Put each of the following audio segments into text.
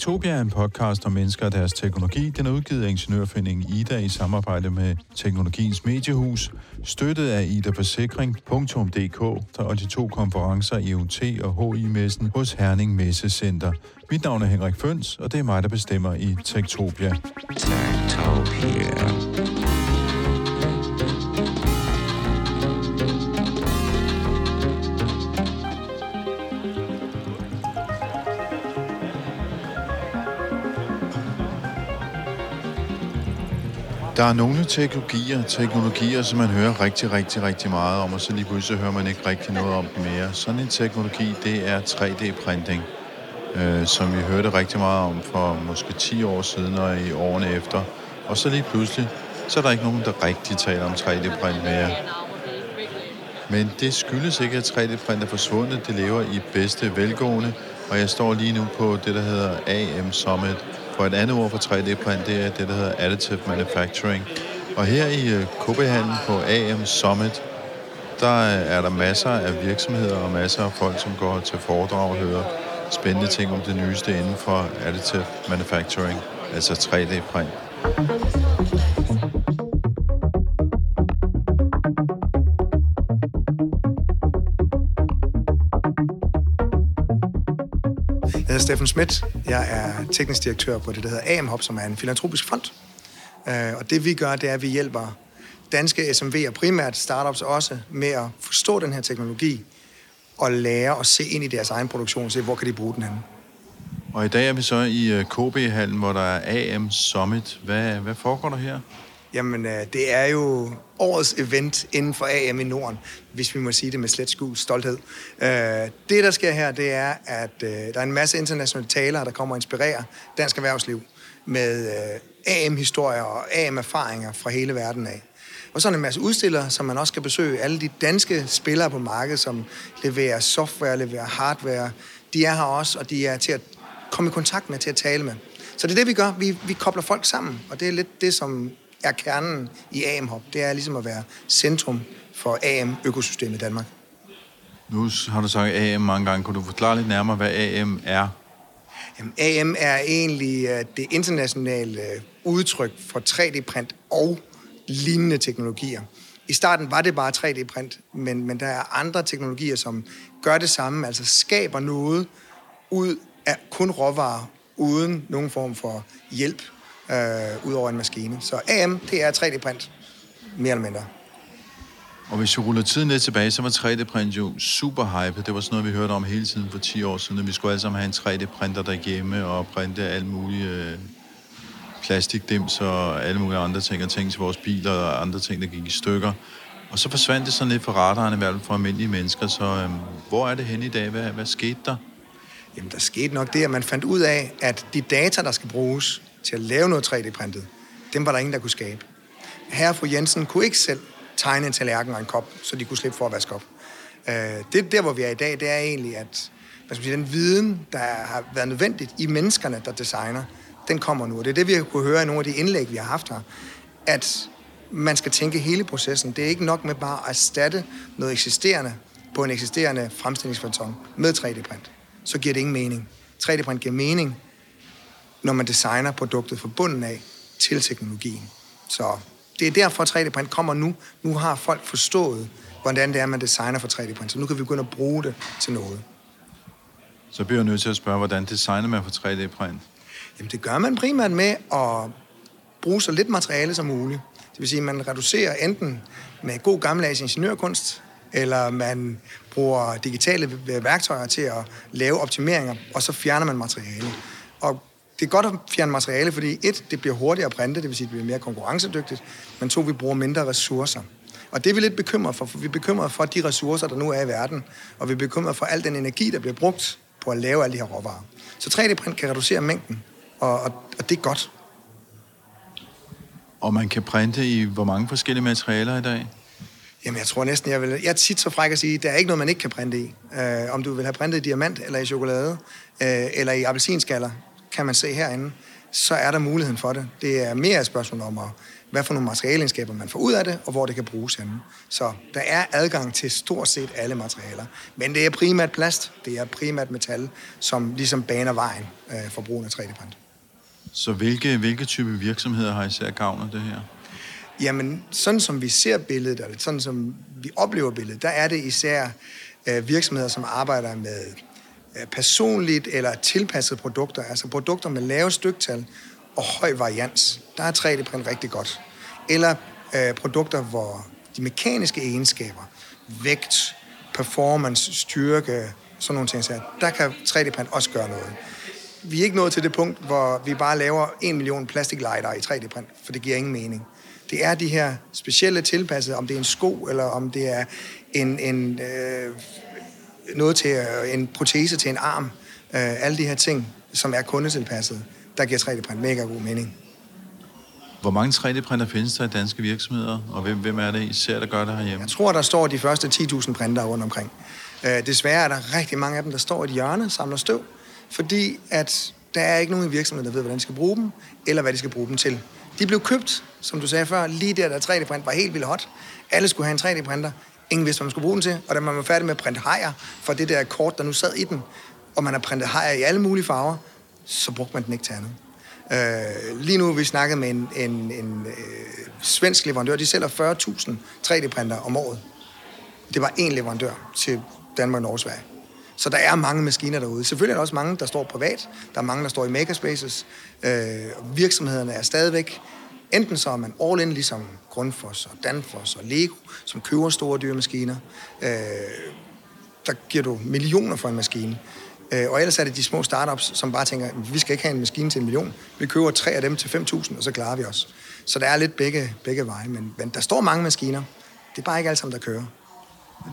Tektopia er en podcast om mennesker og deres teknologi. Den er udgivet af Ingeniørforeningen Ida i samarbejde med Teknologiens Mediehus, støttet af Ida Forsikring.dk og de to konferencer IoT og HI-messen hos Herning Messecenter. Mit navn er Henrik Føns, og det er mig, der bestemmer i Tektopia. Tektopia. Der er nogle teknologier, teknologier, som man hører rigtig, rigtig, rigtig meget om, og så lige pludselig hører man ikke rigtig noget om dem mere. Sådan en teknologi, det er 3D-printing, øh, som vi hørte rigtig meget om for måske 10 år siden og i årene efter. Og så lige pludselig, så er der ikke nogen, der rigtig taler om 3D-print mere. Men det skyldes ikke, at 3D-print er forsvundet. Det lever i bedste velgående, og jeg står lige nu på det, der hedder AM Summit, for et andet ord for 3D-print, det er det, der hedder additive manufacturing. Og her i øh, kb på AM Summit, der øh, er der masser af virksomheder og masser af folk, som går til foredrag og hører spændende ting om det nyeste inden for additive manufacturing, altså 3D-print. Steffen Schmidt. Jeg er teknisk direktør på det, der hedder AMHOP, som er en filantropisk fond. Øh, og det vi gør, det er, at vi hjælper danske SMV'er, primært startups også, med at forstå den her teknologi og lære at se ind i deres egen produktion og se, hvor kan de bruge den henne. Og i dag er vi så i øh, KB-hallen, hvor der er AM Summit. Hvad, hvad foregår der her? Jamen, øh, det er jo årets event inden for AM i Norden, hvis vi må sige det med slet skjult stolthed. Øh, det, der sker her, det er, at øh, der er en masse internationale talere, der kommer og inspirerer dansk erhvervsliv med AM-historier og AM-erfaringer fra hele verden af. Og så er der en masse udstillere, som man også skal besøge. Alle de danske spillere på markedet, som leverer software, leverer hardware, de er her også, og de er til at komme i kontakt med, til at tale med. Så det er det, vi gør. Vi, vi kobler folk sammen, og det er lidt det, som er kernen i AM-hop. Det er ligesom at være centrum for AM-økosystemet i Danmark. Nu har du sagt AM mange gange. Kan du forklare lidt nærmere, hvad AM er? Jamen, AM er egentlig øh, det internationale øh, udtryk for 3D-print og lignende teknologier. I starten var det bare 3D-print, men, men der er andre teknologier, som gør det samme, altså skaber noget ud af kun råvarer, uden nogen form for hjælp øh, ud over en maskine. Så AM, det er 3D-print, mere eller mindre. Og hvis vi ruller tiden lidt tilbage, så var 3D-print jo super hype. Det var sådan noget, vi hørte om hele tiden for 10 år siden, at vi skulle alle sammen have en 3D-printer derhjemme og printe alt muligt øh, plastikdims og alle mulige andre ting, og ting til vores biler og andre ting, der gik i stykker. Og så forsvandt det sådan lidt for radaren, i hvert fald for almindelige mennesker. Så øh, hvor er det henne i dag? Hvad, hvad skete der? Jamen, der skete nok det, at man fandt ud af, at de data, der skal bruges til at lave noget 3D-printet, dem var der ingen, der kunne skabe. Herre og fru Jensen kunne ikke selv tegne en tallerken og en kop, så de kunne slippe for at vaske op. Øh, det der, hvor vi er i dag, det er egentlig, at hvad skal man sige, den viden, der har været nødvendigt i menneskerne, der designer, den kommer nu. Og det er det, vi har kunne høre i nogle af de indlæg, vi har haft her. At man skal tænke hele processen. Det er ikke nok med bare at erstatte noget eksisterende på en eksisterende fremstillingsfarton med 3D-print. Så giver det ingen mening. 3D-print giver mening, når man designer produktet fra bunden af til teknologien. Så det er derfor, at 3D-print kommer nu. Nu har folk forstået, hvordan det er, man designer for 3D-print. Så nu kan vi begynde at bruge det til noget. Så bliver jeg nødt til at spørge, hvordan designer man for 3D-print? Jamen, det gør man primært med at bruge så lidt materiale som muligt. Det vil sige, at man reducerer enten med god gammeldags ingeniørkunst, eller man bruger digitale værktøjer til at lave optimeringer, og så fjerner man materiale. Og det er godt at fjerne materiale, fordi et, det bliver hurtigere at printe, det vil sige, det bliver mere konkurrencedygtigt, men to, vi bruger mindre ressourcer. Og det er vi lidt bekymret for, for vi er bekymret for de ressourcer, der nu er i verden, og vi er bekymret for al den energi, der bliver brugt på at lave alle de her råvarer. Så 3D-print kan reducere mængden, og, og, og det er godt. Og man kan printe i hvor mange forskellige materialer i dag? Jamen, jeg tror næsten, jeg vil... Jeg er tit så fræk at sige, at der er ikke noget, man ikke kan printe i. Øh, om du vil have printet i diamant, eller i chokolade, øh, eller i appelsinskaller, kan man se herinde. så er der muligheden for det. Det er mere et spørgsmål om, at, hvad for nogle materialegenskaber man får ud af det, og hvor det kan bruges henne. Så der er adgang til stort set alle materialer. Men det er primært plast, det er primært metal, som ligesom baner vejen øh, for brugen af 3D-print. Så hvilke, hvilke type virksomheder har især gavn af det her? Jamen, sådan som vi ser billedet, eller sådan som vi oplever billedet, der er det især øh, virksomheder, som arbejder med øh, personligt eller tilpassede produkter, altså produkter med lave styktal og høj varians. Der er 3D-print rigtig godt. Eller øh, produkter, hvor de mekaniske egenskaber, vægt, performance, styrke, sådan nogle ting, så der kan 3D-print også gøre noget. Vi er ikke nået til det punkt, hvor vi bare laver en million plastiklighter i 3D-print, for det giver ingen mening. Det er de her specielle tilpassede, om det er en sko, eller om det er en, en, øh, noget til, øh, en protese til en arm. Øh, alle de her ting, som er kundetilpasset, der giver 3D-print mega god mening. Hvor mange 3D-printer findes der i danske virksomheder, og hvem, hvem er det især, der gør det herhjemme? Jeg tror, der står de første 10.000 printer rundt omkring. Øh, desværre er der rigtig mange af dem, der står i et hjørne og samler støv, fordi at der er ikke nogen i virksomheden, der ved, hvordan de skal bruge dem, eller hvad de skal bruge dem til. De blev købt, som du sagde før, lige der, da 3D-print var helt vildt hot. Alle skulle have en 3D-printer. Ingen vidste, hvad man skulle bruge den til. Og da man var færdig med at printe hajer for det der kort, der nu sad i den, og man har printet hajer i alle mulige farver, så brugte man den ikke til andet. Øh, lige nu har vi snakket med en, en, en øh, svensk leverandør. De sælger 40.000 3D-printer om året. Det var én leverandør til Danmark, Norge og Sverige. Så der er mange maskiner derude. Selvfølgelig er der også mange, der står privat. Der er mange, der står i makerspaces. Øh, virksomhederne er stadigvæk Enten så er man all in, ligesom Grundfos og Danfoss og Lego, som køber store dyre maskiner. Øh, der giver du millioner for en maskine. Øh, og ellers er det de små startups, som bare tænker, vi skal ikke have en maskine til en million. Vi køber tre af dem til 5.000, og så klarer vi os. Så der er lidt begge, begge veje, men, men der står mange maskiner. Det er bare ikke alle sammen, der kører.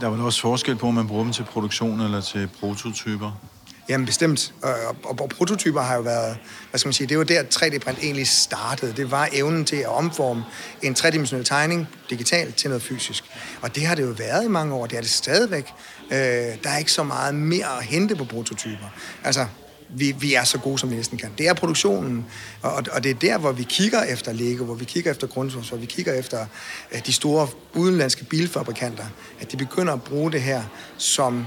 Der er vel også forskel på, om man bruger dem til produktion eller til prototyper? Jamen bestemt. Og, og, og prototyper har jo været, hvad skal man sige, det var der 3D-print egentlig startede. Det var evnen til at omforme en tredimensionel tegning digitalt til noget fysisk. Og det har det jo været i mange år, det er det stadigvæk. Øh, der er ikke så meget mere at hente på prototyper. Altså, vi, vi er så gode, som vi næsten kan. Det er produktionen, og, og det er der, hvor vi kigger efter Lego, hvor vi kigger efter Grundfos, hvor vi kigger efter uh, de store udenlandske bilfabrikanter, at de begynder at bruge det her som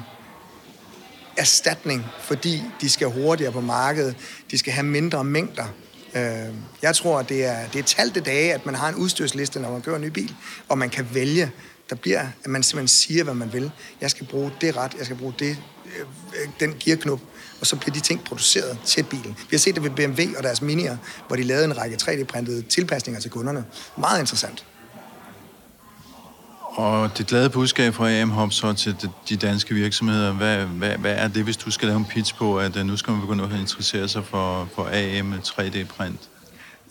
erstatning, fordi de skal hurtigere på markedet, de skal have mindre mængder. Øh, jeg tror, at det er, det er talte dage, at man har en udstyrsliste, når man kører en ny bil, og man kan vælge. Der bliver, at man simpelthen siger, hvad man vil. Jeg skal bruge det ret, jeg skal bruge det, den gearknop, og så bliver de ting produceret til bilen. Vi har set det ved BMW og deres Mini'er, hvor de lavede en række 3D-printede tilpasninger til kunderne. Meget interessant. Og det glade budskab fra AM Hop så til de danske virksomheder, hvad, hvad, hvad er det, hvis du skal lave en pitch på, at øh, nu skal man begynde at interessere sig for, for AM 3D-print?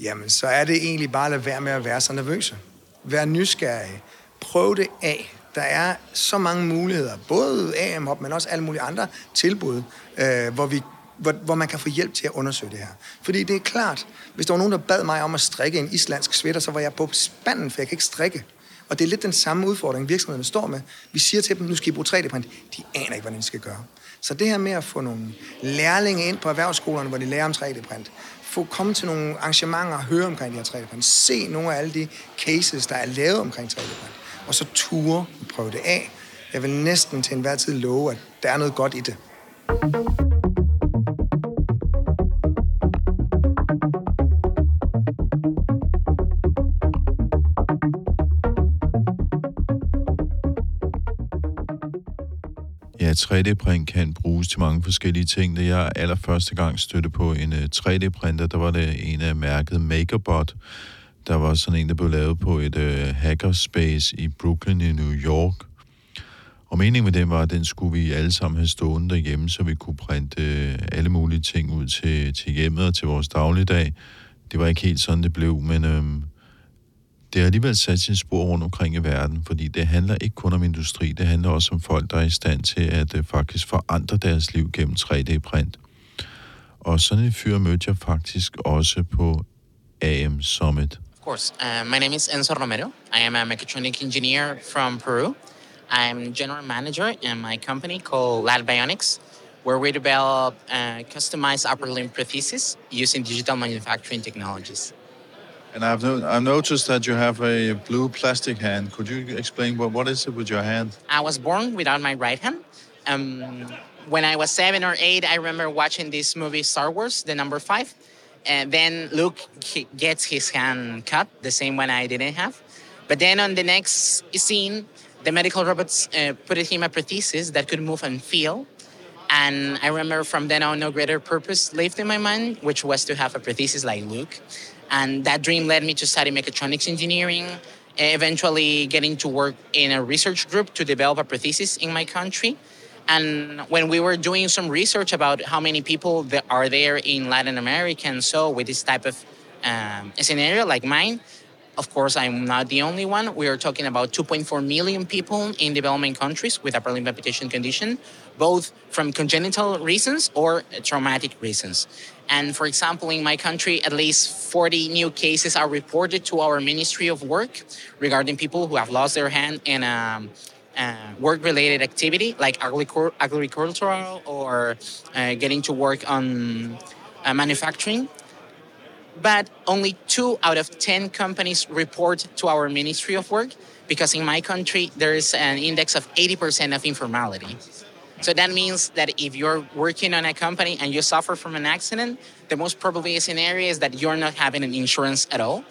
Jamen, så er det egentlig bare at lade være med at være så nervøse. Vær nysgerrig. Prøv det af. Der er så mange muligheder, både AM Hop, men også alle mulige andre tilbud, øh, hvor vi hvor, hvor man kan få hjælp til at undersøge det her. Fordi det er klart, hvis der var nogen, der bad mig om at strikke en islandsk sweater, så var jeg på spanden, for jeg kan ikke strikke. Og det er lidt den samme udfordring, virksomhederne står med. Vi siger til dem, nu skal I bruge 3D-print. De aner ikke, hvordan de skal gøre. Så det her med at få nogle lærlinge ind på erhvervsskolerne, hvor de lærer om 3D-print, få komme til nogle arrangementer og høre omkring de her 3D-print, se nogle af alle de cases, der er lavet omkring 3D-print, og så ture og prøve det af. Jeg vil næsten til enhver tid love, at der er noget godt i det. Ja, 3D-print kan bruges til mange forskellige ting. Da jeg allerførste gang stødte på en øh, 3D-printer, der var det en af mærket MakerBot. Der var sådan en, der blev lavet på et øh, hackerspace i Brooklyn i New York. Og meningen med den var, at den skulle vi alle sammen have stående derhjemme, så vi kunne printe øh, alle mulige ting ud til, til hjemmet og til vores dagligdag. Det var ikke helt sådan, det blev, men... øh, det har alligevel sat sin spor rundt omkring i verden, fordi det handler ikke kun om industri, det handler også om folk, der er i stand til at øh, faktisk forandre deres liv gennem 3D-print. Og sådan en fyr mødte jeg faktisk også på AM Summit. Course. Uh, my name is Enzo Romero. I am a mechatronic engineer from Peru. I'm general manager in my company called LAT Bionics. where we develop uh, customized upper limb prosthesis using digital manufacturing technologies. And I've, no, I've noticed that you have a blue plastic hand. Could you explain what, what is it with your hand? I was born without my right hand. Um, when I was seven or eight, I remember watching this movie Star Wars, the number five. And then Luke gets his hand cut, the same one I didn't have. But then on the next scene, the medical robots uh, put him a prosthesis that could move and feel. And I remember from then on, no greater purpose lived in my mind, which was to have a prosthesis like Luke. And that dream led me to study mechatronics engineering, eventually getting to work in a research group to develop a prosthesis in my country. And when we were doing some research about how many people are there in Latin America and so with this type of um, scenario like mine, of course, I'm not the only one. We are talking about 2.4 million people in developing countries with upper limb amputation condition, both from congenital reasons or traumatic reasons. And for example, in my country, at least 40 new cases are reported to our Ministry of Work regarding people who have lost their hand in a, a work-related activity like agricultural or uh, getting to work on uh, manufacturing but only two out of 10 companies report to our Ministry of Work because in my country there is an index of 80% of informality. So that means that if you're working on a company and you suffer from an accident, the most probably scenario is that you're not having an insurance at all.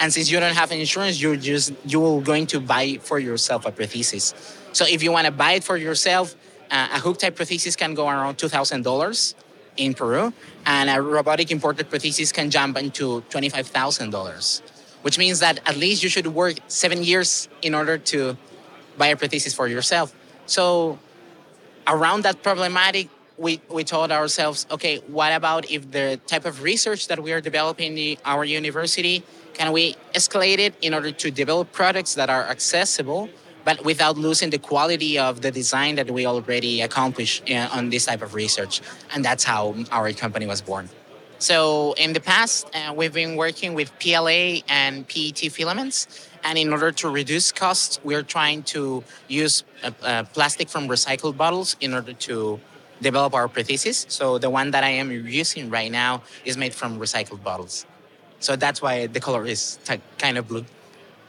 And since you don't have insurance, you're just you're going to buy for yourself a prosthesis. So if you want to buy it for yourself, uh, a hook type prosthesis can go around two thousand dollars in Peru, and a robotic imported prosthesis can jump into $25,000, which means that at least you should work seven years in order to buy a prosthesis for yourself. So, around that problematic, we, we told ourselves, okay, what about if the type of research that we are developing in our university, can we escalate it in order to develop products that are accessible but without losing the quality of the design that we already accomplished uh, on this type of research. And that's how our company was born. So in the past, uh, we've been working with PLA and PET filaments. And in order to reduce costs, we're trying to use uh, uh, plastic from recycled bottles in order to develop our prosthesis. So the one that I am using right now is made from recycled bottles. So that's why the color is t- kind of blue.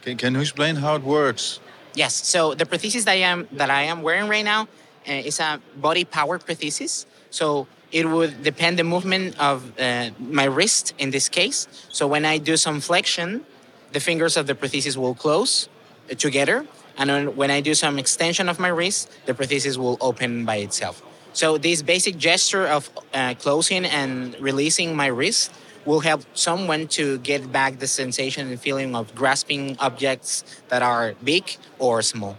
Can, can you explain how it works? Yes. So the prosthesis that I am that I am wearing right now uh, is a body power prosthesis. So it would depend the movement of uh, my wrist in this case. So when I do some flexion, the fingers of the prosthesis will close uh, together, and when I do some extension of my wrist, the prosthesis will open by itself. So this basic gesture of uh, closing and releasing my wrist will help someone to get back the sensation and feeling of grasping objects that are big or small.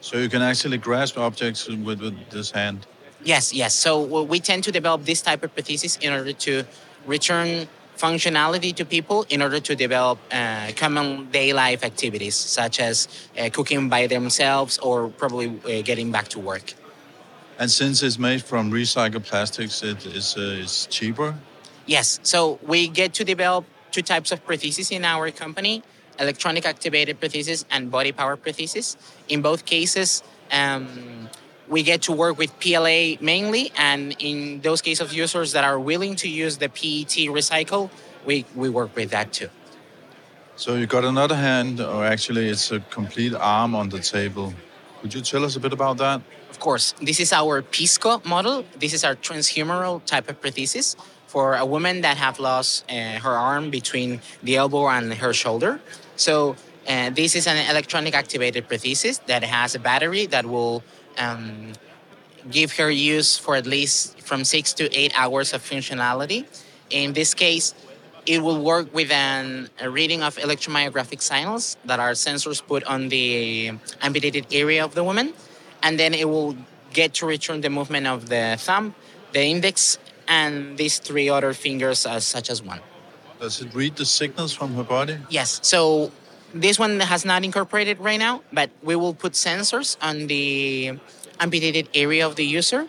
So you can actually grasp objects with, with this hand? Yes, yes. So we tend to develop this type of prosthesis in order to return functionality to people in order to develop uh, common day life activities such as uh, cooking by themselves or probably uh, getting back to work. And since it's made from recycled plastics, it is uh, it's cheaper Yes. So we get to develop two types of prosthesis in our company electronic activated prosthesis and body power prosthesis. In both cases, um, we get to work with PLA mainly, and in those cases of users that are willing to use the PET recycle, we, we work with that too. So you got another hand, or actually, it's a complete arm on the table. Could you tell us a bit about that? Of course. This is our Pisco model. This is our transhumeral type of prosthesis for a woman that have lost uh, her arm between the elbow and her shoulder. So uh, this is an electronic activated prosthesis that has a battery that will um, give her use for at least from six to eight hours of functionality. In this case, it will work with an, a reading of electromyographic signals that are sensors put on the amputated area of the woman, and then it will get to return the movement of the thumb, the index, and these three other fingers as such as one. Does it read the signals from her body? Yes. So this one has not incorporated right now, but we will put sensors on the amputated area of the user.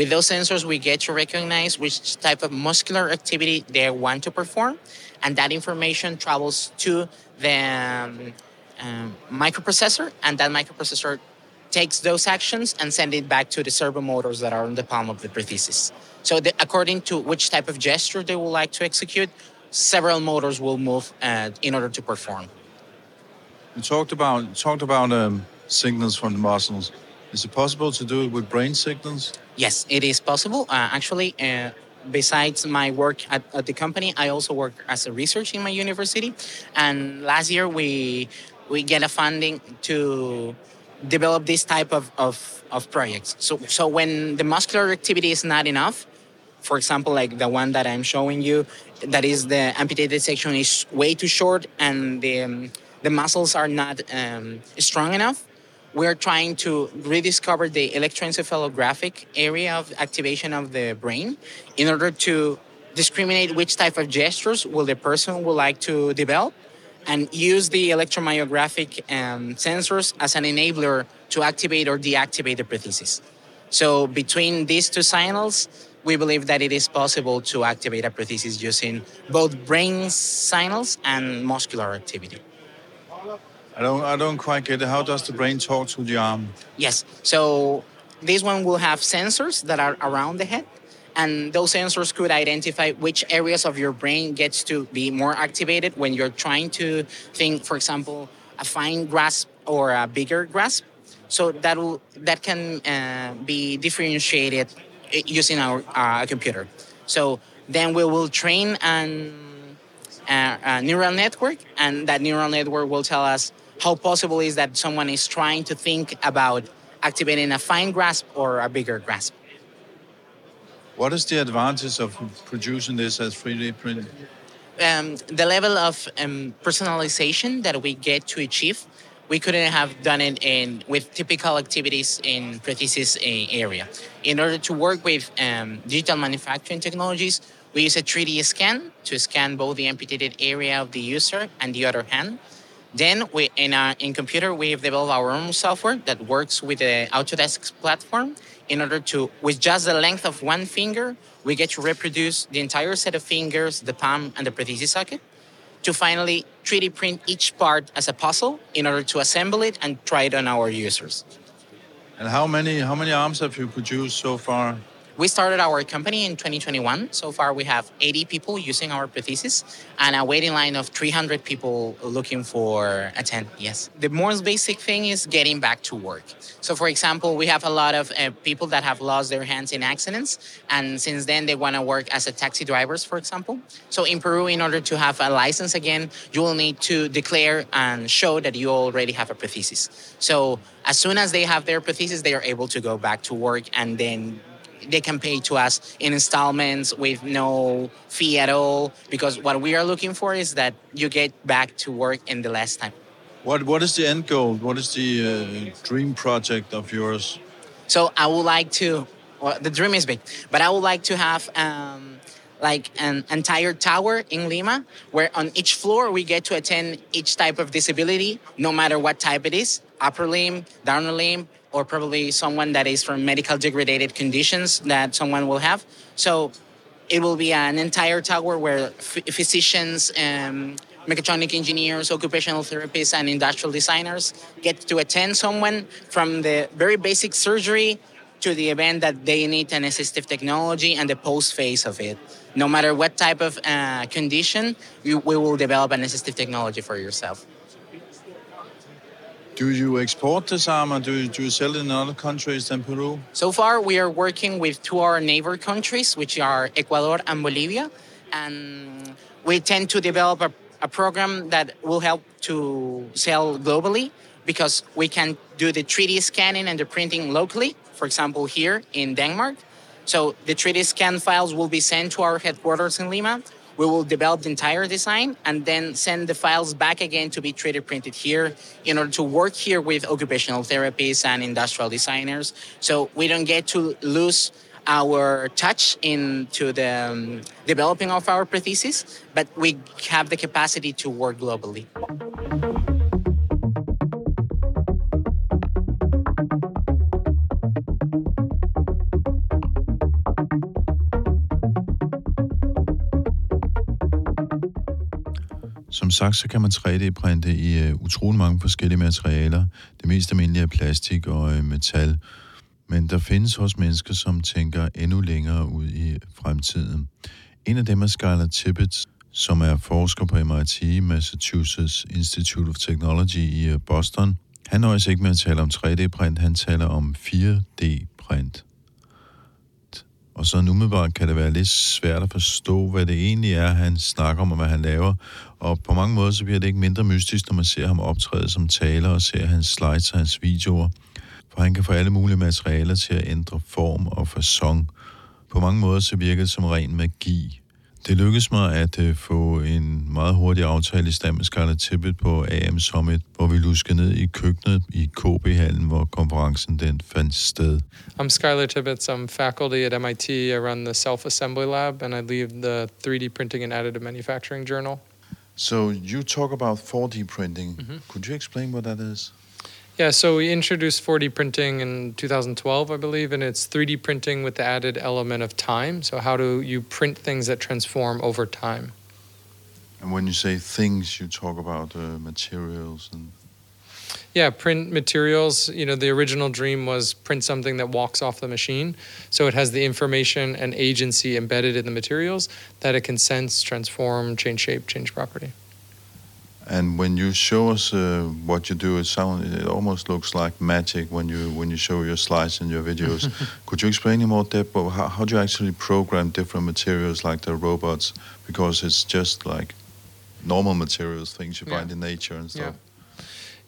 With those sensors, we get to recognize which type of muscular activity they want to perform, and that information travels to the um, um, microprocessor, and that microprocessor takes those actions and send it back to the servo motors that are on the palm of the prosthesis. So the, according to which type of gesture they would like to execute, several motors will move uh, in order to perform. You talked about talked about um, signals from the muscles. Is it possible to do it with brain signals? Yes, it is possible. Uh, actually, uh, besides my work at, at, the company, I also work as a researcher in my university. And last year, we we get a funding to develop this type of, of, of projects. So, so when the muscular activity is not enough, for example, like the one that I'm showing you, that is the amputated section is way too short and the, um, the muscles are not um, strong enough, we're trying to rediscover the electroencephalographic area of activation of the brain in order to discriminate which type of gestures will the person would like to develop and use the electromyographic um, sensors as an enabler to activate or deactivate the prosthesis. So between these two signals, we believe that it is possible to activate a prosthesis using both brain signals and muscular activity. I don't, I don't quite get it. How does the brain talk to the arm? Yes. So this one will have sensors that are around the head, and those sensors could identify which areas of your brain gets to be more activated when you're trying to think, for example, a fine grasp or a bigger grasp. So that will that can uh, be differentiated using our uh, computer. So then we will train an, uh, a neural network, and that neural network will tell us how possible is that someone is trying to think about activating a fine grasp or a bigger grasp. What is the advantage of producing this as 3D printing? Um, the level of um, personalization that we get to achieve we couldn't have done it in with typical activities in prosthesis area. In order to work with um, digital manufacturing technologies, we use a 3D scan to scan both the amputated area of the user and the other hand. Then we, in, our, in computer, we have developed our own software that works with the Autodesk platform in order to, with just the length of one finger, we get to reproduce the entire set of fingers, the palm, and the prosthesis socket to finally 3D print each part as a puzzle in order to assemble it and try it on our users. And how many how many arms have you produced so far? We started our company in 2021. So far, we have 80 people using our prosthesis and a waiting line of 300 people looking for a tent. Yes. The most basic thing is getting back to work. So, for example, we have a lot of uh, people that have lost their hands in accidents, and since then they want to work as a taxi drivers, for example. So, in Peru, in order to have a license again, you will need to declare and show that you already have a prosthesis. So, as soon as they have their prosthesis, they are able to go back to work and then they can pay to us in installments with no fee at all because what we are looking for is that you get back to work in the less time. What what is the end goal? What is the uh, dream project of yours? So i would like to well, the dream is big but i would like to have um, like an entire tower in lima where on each floor we get to attend each type of disability no matter what type it is upper limb down limb or probably someone that is from medical degraded conditions that someone will have. So it will be an entire tower where physicians, um, mechatronic engineers, occupational therapists, and industrial designers get to attend someone from the very basic surgery to the event that they need an assistive technology and the post phase of it. No matter what type of uh, condition, we, we will develop an assistive technology for yourself. Do you export this armor? Do do you sell it in other countries than Peru? So far, we are working with two of our neighbor countries, which are Ecuador and Bolivia. And we tend to develop a, a program that will help to sell globally because we can do the 3D scanning and the printing locally, for example, here in Denmark. So the 3D scan files will be sent to our headquarters in Lima we will develop the entire design and then send the files back again to be 3D printed here in order to work here with occupational therapists and industrial designers. So we don't get to lose our touch into the um, developing of our prosthesis, but we have the capacity to work globally. Som sagt, så kan man 3D-printe i uh, utrolig mange forskellige materialer. Det mest almindelige er plastik og uh, metal. Men der findes også mennesker, som tænker endnu længere ud i fremtiden. En af dem er Skylar Tippett, som er forsker på MIT, Massachusetts Institute of Technology i øh, Boston. Han nøjes ikke med at tale om 3D-print, han taler om 4D-print. Og så umiddelbart kan det være lidt svært at forstå, hvad det egentlig er, han snakker om og hvad han laver. Og på mange måder så bliver det ikke mindre mystisk, når man ser ham optræde som taler og ser hans slides og hans videoer. For han kan få alle mulige materialer til at ændre form og fasong. På mange måder så virker det som ren magi. Det lykkedes mig at uh, få en meget hurtig aftale i stand med Scarlett Tippett på AM Summit, hvor vi luskede ned i køkkenet i KB-hallen, hvor konferencen den fandt sted. I'm Skylar Tibbetts. I'm faculty at MIT. I run the Self-Assembly Lab, and I lead the 3D Printing and Additive Manufacturing Journal. So you talk about 4D printing. Mm-hmm. Could you explain what that is? Yeah, so we introduced 4D printing in 2012, I believe, and it's 3D printing with the added element of time. So, how do you print things that transform over time? And when you say things, you talk about uh, materials and. Yeah, print materials. You know, the original dream was print something that walks off the machine. So it has the information and agency embedded in the materials that it can sense, transform, change shape, change property. And when you show us uh, what you do, it sounds it almost looks like magic when you when you show your slides and your videos. Could you explain in more depth how, how do you actually program different materials like the robots? Because it's just like normal materials, things you Yeah. find in nature and stuff.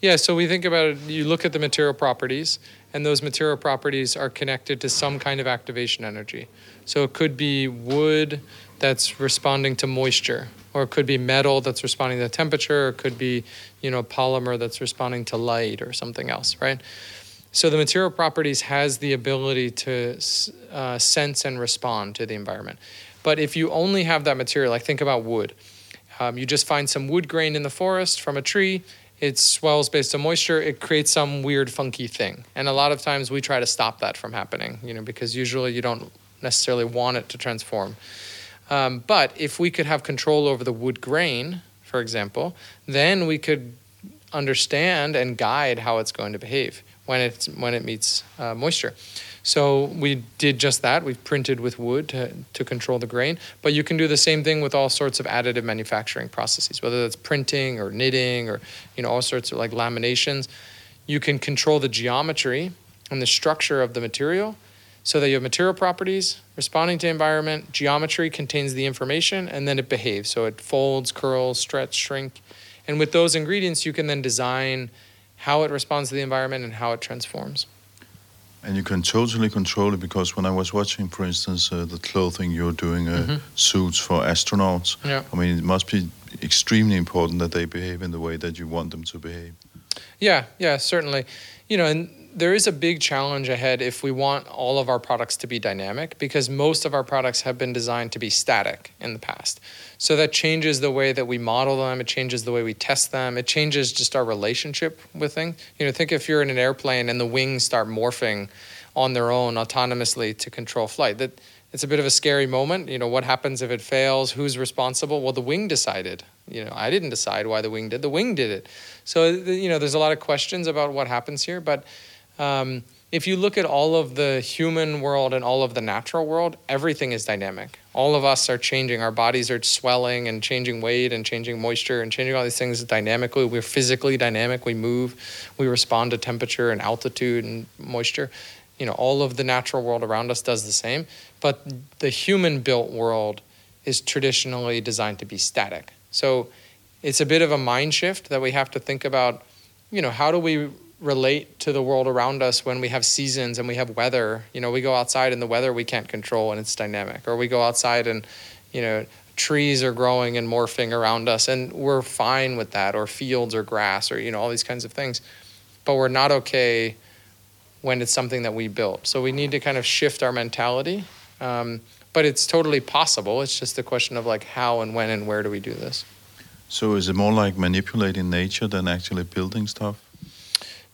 Yeah, so we think about it, you look at the material properties, and those material properties are connected to some kind of activation energy. So it could be wood that's responding to moisture, or it could be metal that's responding to temperature, or it could be, you know, polymer that's responding to light or something else, right? So the material properties has the ability to uh, sense and respond to the environment. But if you only have that material, like think about wood, um, you just find some wood grain in the forest from a tree. It swells based on moisture. It creates some weird, funky thing. And a lot of times we try to stop that from happening, you know, because usually you don't necessarily want it to transform. Um, but if we could have control over the wood grain, for example, then we could understand and guide how it's going to behave when it's when it meets uh, moisture. So we did just that. We've printed with wood to, to control the grain, but you can do the same thing with all sorts of additive manufacturing processes, whether that's printing or knitting or you know all sorts of like laminations. You can control the geometry and the structure of the material so that you have material properties responding to environment, geometry contains the information, and then it behaves. So it folds, curls, stretch, shrink. And with those ingredients, you can then design how it responds to the environment and how it transforms. And you can totally control it because when I was watching, for instance, uh, the clothing you're doing, uh, suits for astronauts, Yeah. I mean, it must be extremely important that they behave in the way that you want them to behave. Yeah, yeah, certainly. You know, and there is a big challenge ahead if we want all of our products to be dynamic because most of our products have been designed to be static in the past. So that changes the way that we model them, it changes the way we test them, it changes just our relationship with things. You know, think if you're in an airplane and the wings start morphing on their own autonomously to control flight. That it's a bit of a scary moment. You know, what happens if it fails? Who's responsible? Well, the wing decided. You know, I didn't decide why the wing did. The wing did it. So, you know, there's a lot of questions about what happens here. But um, if you look at all of the human world and all of the natural world, everything is dynamic. All of us are changing. Our bodies are swelling and changing weight and changing moisture and changing all these things dynamically. We're physically dynamic. We move. We respond to temperature and altitude and moisture. You know, all of the natural world around us does the same. But the human built world is traditionally designed to be static. So it's a bit of a mind shift that we have to think about, you know, how do we relate to the world around us when we have seasons and we have weather. You know, we go outside and the weather we can't control and it's dynamic. Or we go outside and, you know, trees are growing and morphing around us and we're fine with that or fields or grass or you know all these kinds of things. But we're not okay when it's something that we built. So we need to kind of shift our mentality. Um, but it's totally possible. It's just a question of like how and when and where do we do this. So is it more like manipulating nature than actually building stuff?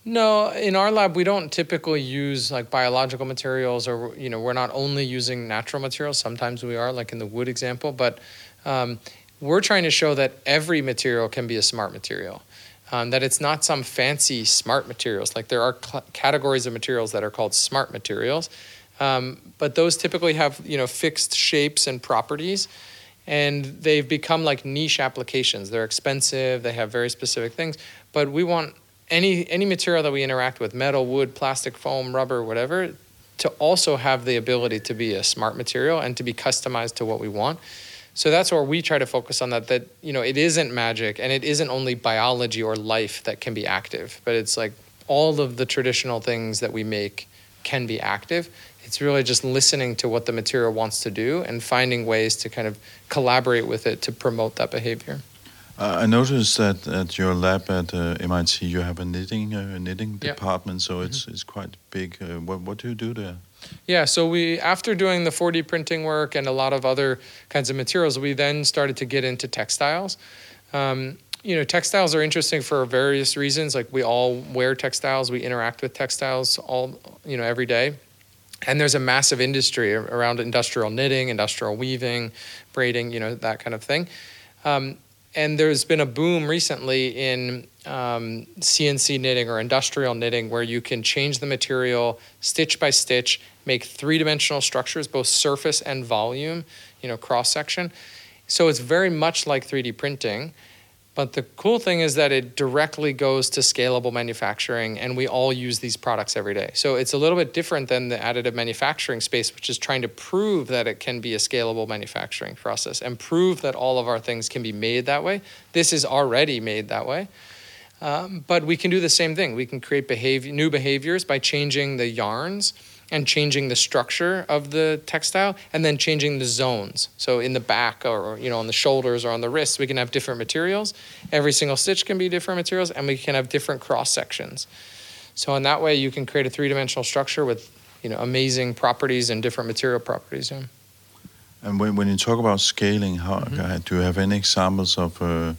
No, in our lab we don't typically use like biological materials or you know we're not only using natural materials. Sometimes we are, like in the wood example, but um, we're trying to show that every material can be a smart material. Um, that it's not some fancy smart materials. Like there are cl- categories of materials that are called smart materials, um, but those typically have you know fixed shapes and properties, and they've become like niche applications. They're expensive. They have very specific things. But we want any any material that we interact with, metal, wood, plastic, foam, rubber, whatever, to also have the ability to be a smart material and to be customized to what we want. So that's where we try to focus on that that you know it isn't magic and it isn't only biology or life that can be active, but it's like all of the traditional things that we make can be active. It's really just listening to what the material wants to do and finding ways to kind of collaborate with it to promote that behavior. Uh, I noticed that at your lab at uh, MIT you have a knitting uh, knitting Yeah. department, so it's Mm-hmm. it's quite big. Uh, what what do you do there? Yeah, so we after doing the 4D printing work and a lot of other kinds of materials, we then started to get into textiles. Um, you know, textiles are interesting for various reasons. Like we all wear textiles, we interact with textiles all you know every day, and there's a massive industry around industrial knitting, industrial weaving, braiding, you know, that kind of thing. Um, and there's been a boom recently in um, CNC knitting or industrial knitting where you can change the material stitch by stitch, make three dimensional structures, both surface and volume, you know, cross section. So it's very much like 3D printing. But the cool thing is that it directly goes to scalable manufacturing, and we all use these products every day. So it's a little bit different than the additive manufacturing space, which is trying to prove that it can be a scalable manufacturing process and prove that all of our things can be made that way. This is already made that way. Um, but we can do the same thing. We can create behavior, new behaviors by changing the yarns and changing the structure of the textile and then changing the zones. So in the back or you know on the shoulders or on the wrists, we can have different materials. Every single stitch can be different materials and we can have different cross sections. So in that way you can create a three-dimensional structure with you know amazing properties and different material properties. Yeah. And when, when you talk about scaling, how Mm-hmm. do you have any examples of uh,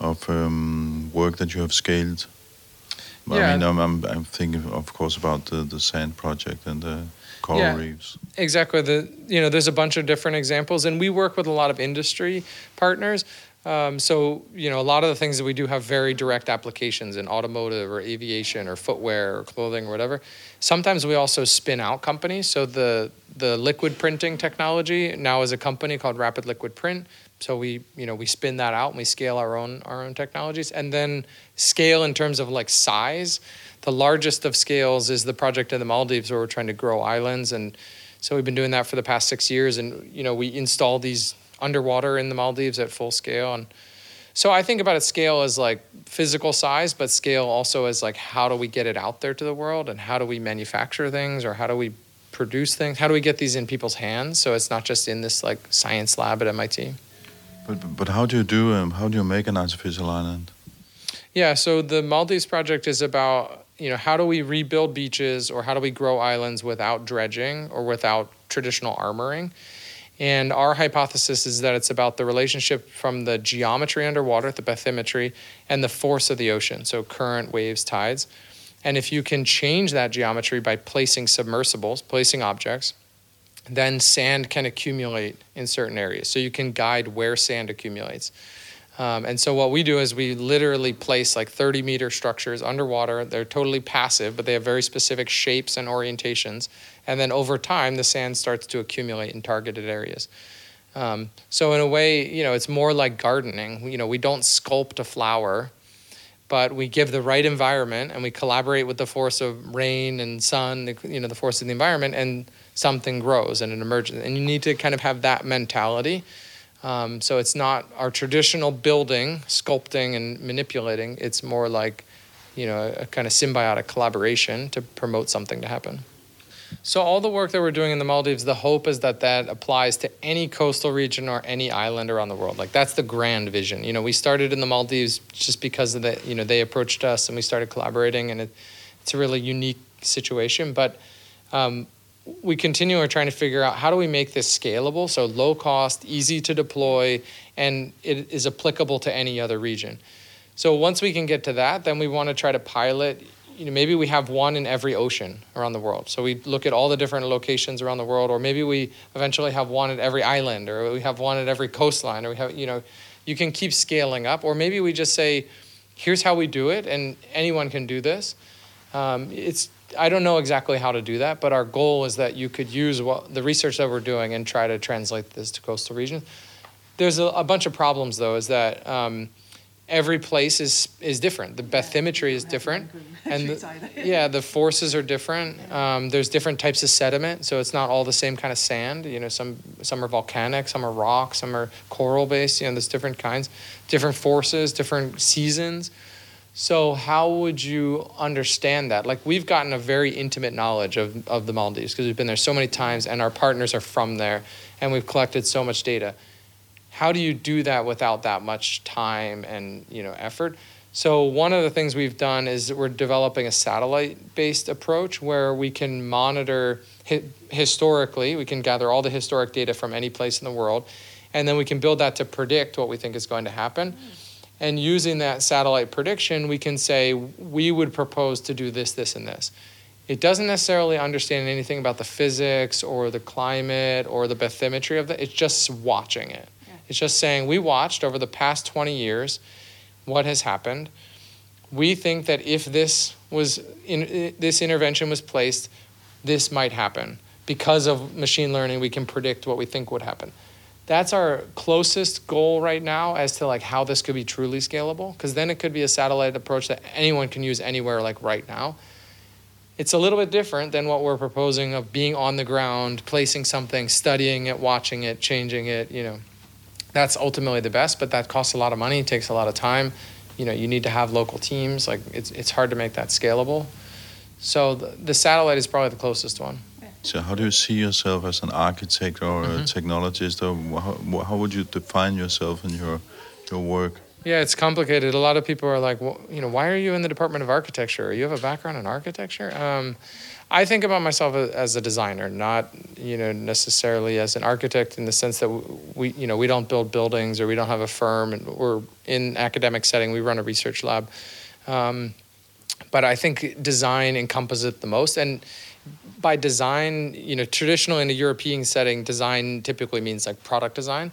of um, work that you have scaled? I mean, I'm, I'm, I'm thinking, of course, about the, the sand project and the coral Yeah. reefs. Exactly. The you know there's a bunch of different examples, and we work with a lot of industry partners. Um, so you know a lot of the things that we do have very direct applications in automotive or aviation or footwear or clothing or whatever. Sometimes we also spin out companies. So the the liquid printing technology now is a company called Rapid Liquid Print. So we you know we spin that out and we scale our own our own technologies, and then scale in terms of like size. The largest of scales is the project in the Maldives where we're trying to grow islands. And so we've been doing that for the past six years, and you know we install these underwater in the Maldives at full scale, and so I think about a scale as like physical size, but scale also as like how do we get it out there to the world, and how do we manufacture things, or how do we produce things, how do we get these in people's hands, so it's not just in this like science lab at MIT. But, but how do you do um, how do you make an artificial island? Yeah, so the Maldives project is about, you know, how do we rebuild beaches or how do we grow islands without dredging or without traditional armoring? And our hypothesis is that it's about the relationship from the geometry underwater, the bathymetry, and the force of the ocean, so current, waves, tides. And if you can change that geometry by placing submersibles, placing objects, then sand can accumulate in certain areas. So you can guide where sand accumulates. Um, and so what we do is we literally place like 30 meter structures underwater. They're totally passive, but they have very specific shapes and orientations. And then over time, the sand starts to accumulate in targeted areas. Um, so in a way, you know, it's more like gardening. You know, we don't sculpt a flower, but we give the right environment and we collaborate with the force of rain and sun, you know, the force of the environment, and something grows and it emerges. And you need to kind of have that mentality. Um, so it's not our traditional building, sculpting and manipulating. It's more like, you know, a, kind of symbiotic collaboration to promote something to happen. So all the work that we're doing in the Maldives, the hope is that that applies to any coastal region or any island around the world. Like that's the grand vision. You know, we started in the Maldives just because of the, you know, they approached us and we started collaborating, and it, it's a really unique situation. But um, we continue are trying to figure out how do we make this scalable, so low cost, easy to deploy, and it is applicable to any other region. So once we can get to that, then we want to try to pilot. You know, maybe we have one in every ocean around the world. So we look at all the different locations around the world, or maybe we eventually have one at every island, or we have one at every coastline, or we have you know, you can keep scaling up, or maybe we just say, here's how we do it, and anyone can do this. Um, it's I don't know exactly how to do that, but our goal is that you could use what the research that we're doing and try to translate this to coastal regions. There's a, a bunch of problems though. Is that um, every place is is different. The bathymetry is different, and the, yeah, the forces are different. Um, there's different types of sediment, so it's not all the same kind of sand. You know, some some are volcanic, some are rock, some are coral based. You know, there's different kinds, different forces, different seasons. So how would you understand that? Like we've gotten a very intimate knowledge of, of the Maldives because we've been there so many times and our partners are from there and we've collected so much data how do you do that without that much time and you know effort? So one of the things we've done is we're developing a satellite based approach where we can monitor hi- historically we can gather all the historic data from any place in the world and then we can build that to predict what we think is going to happen. Hmm. And using that satellite prediction we can say we would propose to do this this and this. It doesn't necessarily understand anything about the physics or the climate or the bathymetry of it it's just watching it it's just saying we watched over the past 20 years what has happened. We think that if this was in, this intervention was placed, this might happen. Because of machine learning, we can predict what we think would happen. That's our closest goal right now as to like how this could be truly scalable. Because then it could be a satellite approach that anyone can use anywhere, like right now. It's a little bit different than what we're proposing of being on the ground, placing something, studying it, watching it, changing it, you know that's ultimately the best, but that costs a lot of money, takes a lot of time. You know, you need to have local teams. Like it's it's hard to make that scalable. So the, the satellite is probably the closest one. So how do you see yourself as an architect or mm-hmm. a technologist, or how, how would you define yourself in your your work? Yeah, it's complicated. A lot of people are like, well, you know, why are you in the Department of Architecture? You have a background in architecture. Um, I think about myself as a designer, not you know necessarily as an architect in the sense that we you know we don't build buildings or we don't have a firm and we're in academic setting. We run a research lab, um, but I think design encompasses it the most. And by design, you know, traditionally in a European setting, design typically means like product design.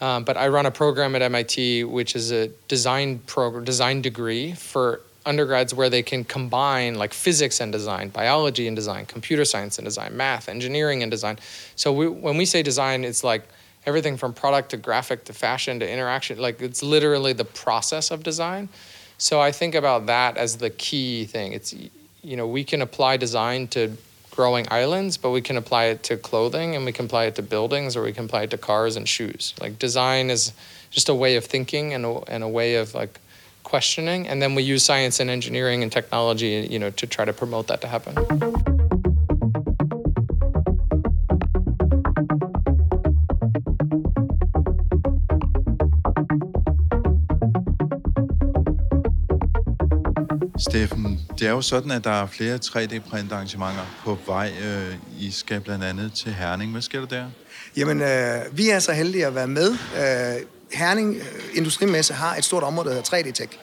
Um, but I run a program at MIT, which is a design program, design degree for undergrads where they can combine like physics and design, biology and design, computer science and design, math, engineering and design. So we, when we say design, it's like everything from product to graphic to fashion to interaction. Like it's literally the process of design. So I think about that as the key thing. It's you know we can apply design to growing islands, but we can apply it to clothing and we can apply it to buildings or we can apply it to cars and shoes. Like design is just a way of thinking and a, and a way of like questioning, and then we use science and engineering and technology, you know, to try to promote that to happen. Steffen, det er jo sådan, at der er flere 3D-printarrangementer på vej. Øh, I skal blandt andet til Herning. Hvad sker der der? Jamen, øh, vi er så heldige at være med. Øh, Herning øh, Industrimesse har et stort område, der hedder 3D-Tech,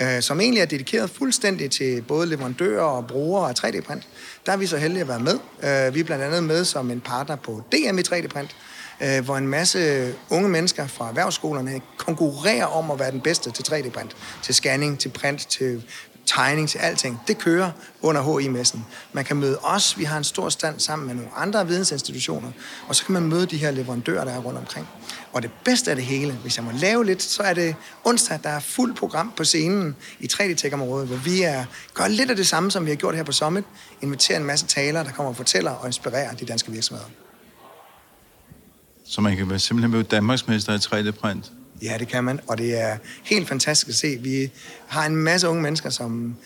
øh, som egentlig er dedikeret fuldstændig til både leverandører og brugere af 3D-print. Der er vi så heldige at være med. Øh, vi er blandt andet med som en partner på DM i 3D-print, øh, hvor en masse unge mennesker fra erhvervsskolerne konkurrerer om at være den bedste til 3D-print, til scanning, til print, til tegning til alting. Det kører under HI-messen. Man kan møde os, vi har en stor stand sammen med nogle andre vidensinstitutioner, og så kan man møde de her leverandører, der er rundt omkring. Og det bedste af det hele, hvis jeg må lave lidt, så er det onsdag, der er fuld program på scenen i 3D-tech-området, hvor vi er, gør lidt af det samme, som vi har gjort her på Summit. Inviterer en masse talere, der kommer og fortæller og inspirerer de danske virksomheder. Så man kan simpelthen blive Danmarksmester i 3D-print? Ja, det kan man, og det er helt fantastisk at se. Vi har en masse unge mennesker, som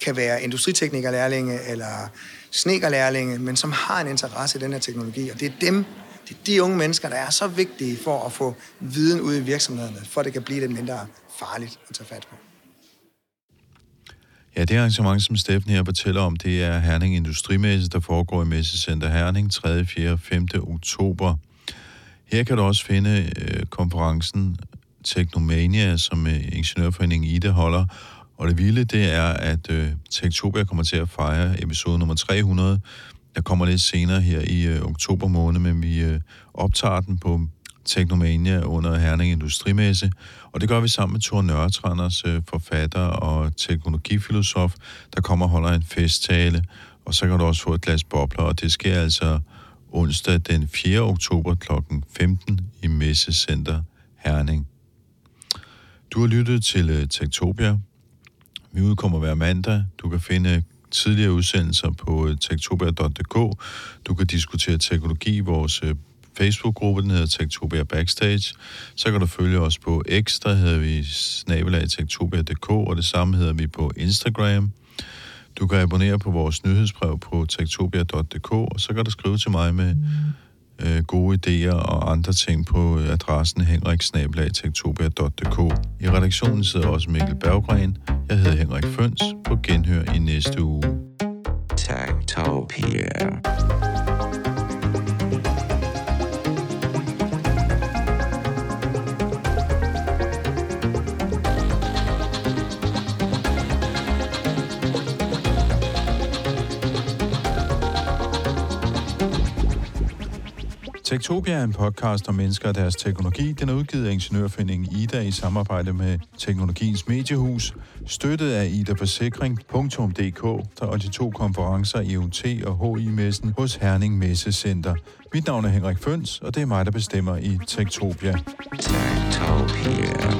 kan være industriteknikerlærlinge eller snekerlærlinge, men som har en interesse i den her teknologi, og det er dem, det er de unge mennesker, der er så vigtige for at få viden ud i virksomhederne, for at det kan blive lidt mindre farligt at tage fat på. Ja, det arrangement, som Steffen her fortæller om, det er Herning Industrimesse, der foregår i Messecenter Herning 3., 4., 5. oktober. Her kan du også finde øh, konferencen Teknomania, som øh, Ingeniørforeningen IDA holder. Og det vilde, det er, at øh, Tektopia kommer til at fejre episode nummer 300. Der kommer lidt senere her i øh, oktober måned, men vi øh, optager den på Teknomania under Herning Industrimesse, og det gør vi sammen med Thor Nørretranders, øh, forfatter og teknologifilosof, der kommer og holder en festtale, og så kan du også få et glas bobler, og det sker altså onsdag den 4. oktober kl. 15 i Messecenter Herning. Du har lyttet til øh, Tektopia. Vi udkommer hver mandag. Du kan finde øh, tidligere udsendelser på øh, tektopia.dk. Du kan diskutere teknologi i vores Facebook-gruppe, den hedder Tektopia Backstage. Så kan du følge os på X, der hedder vi snabelag tektopia.dk, og det samme hedder vi på Instagram. Du kan abonnere på vores nyhedsbrev på tektopia.dk, og så kan du skrive til mig med øh, gode idéer og andre ting på øh, adressen henriksnabelag.tektopia.dk. I redaktionen sidder også Mikkel Berggren. Jeg hedder Henrik Føns. På genhør i næste uge. Tektopia. Tektopia er en podcast om mennesker og deres teknologi. Den er udgivet af Ingeniørforeningen Ida i samarbejde med Teknologiens Mediehus, støttet af idaforsikring.dk, der og de to konferencer i UT og HI-messen hos Herning Messecenter. Mit navn er Henrik Føns, og det er mig, der bestemmer i Tektopia. Tektopia.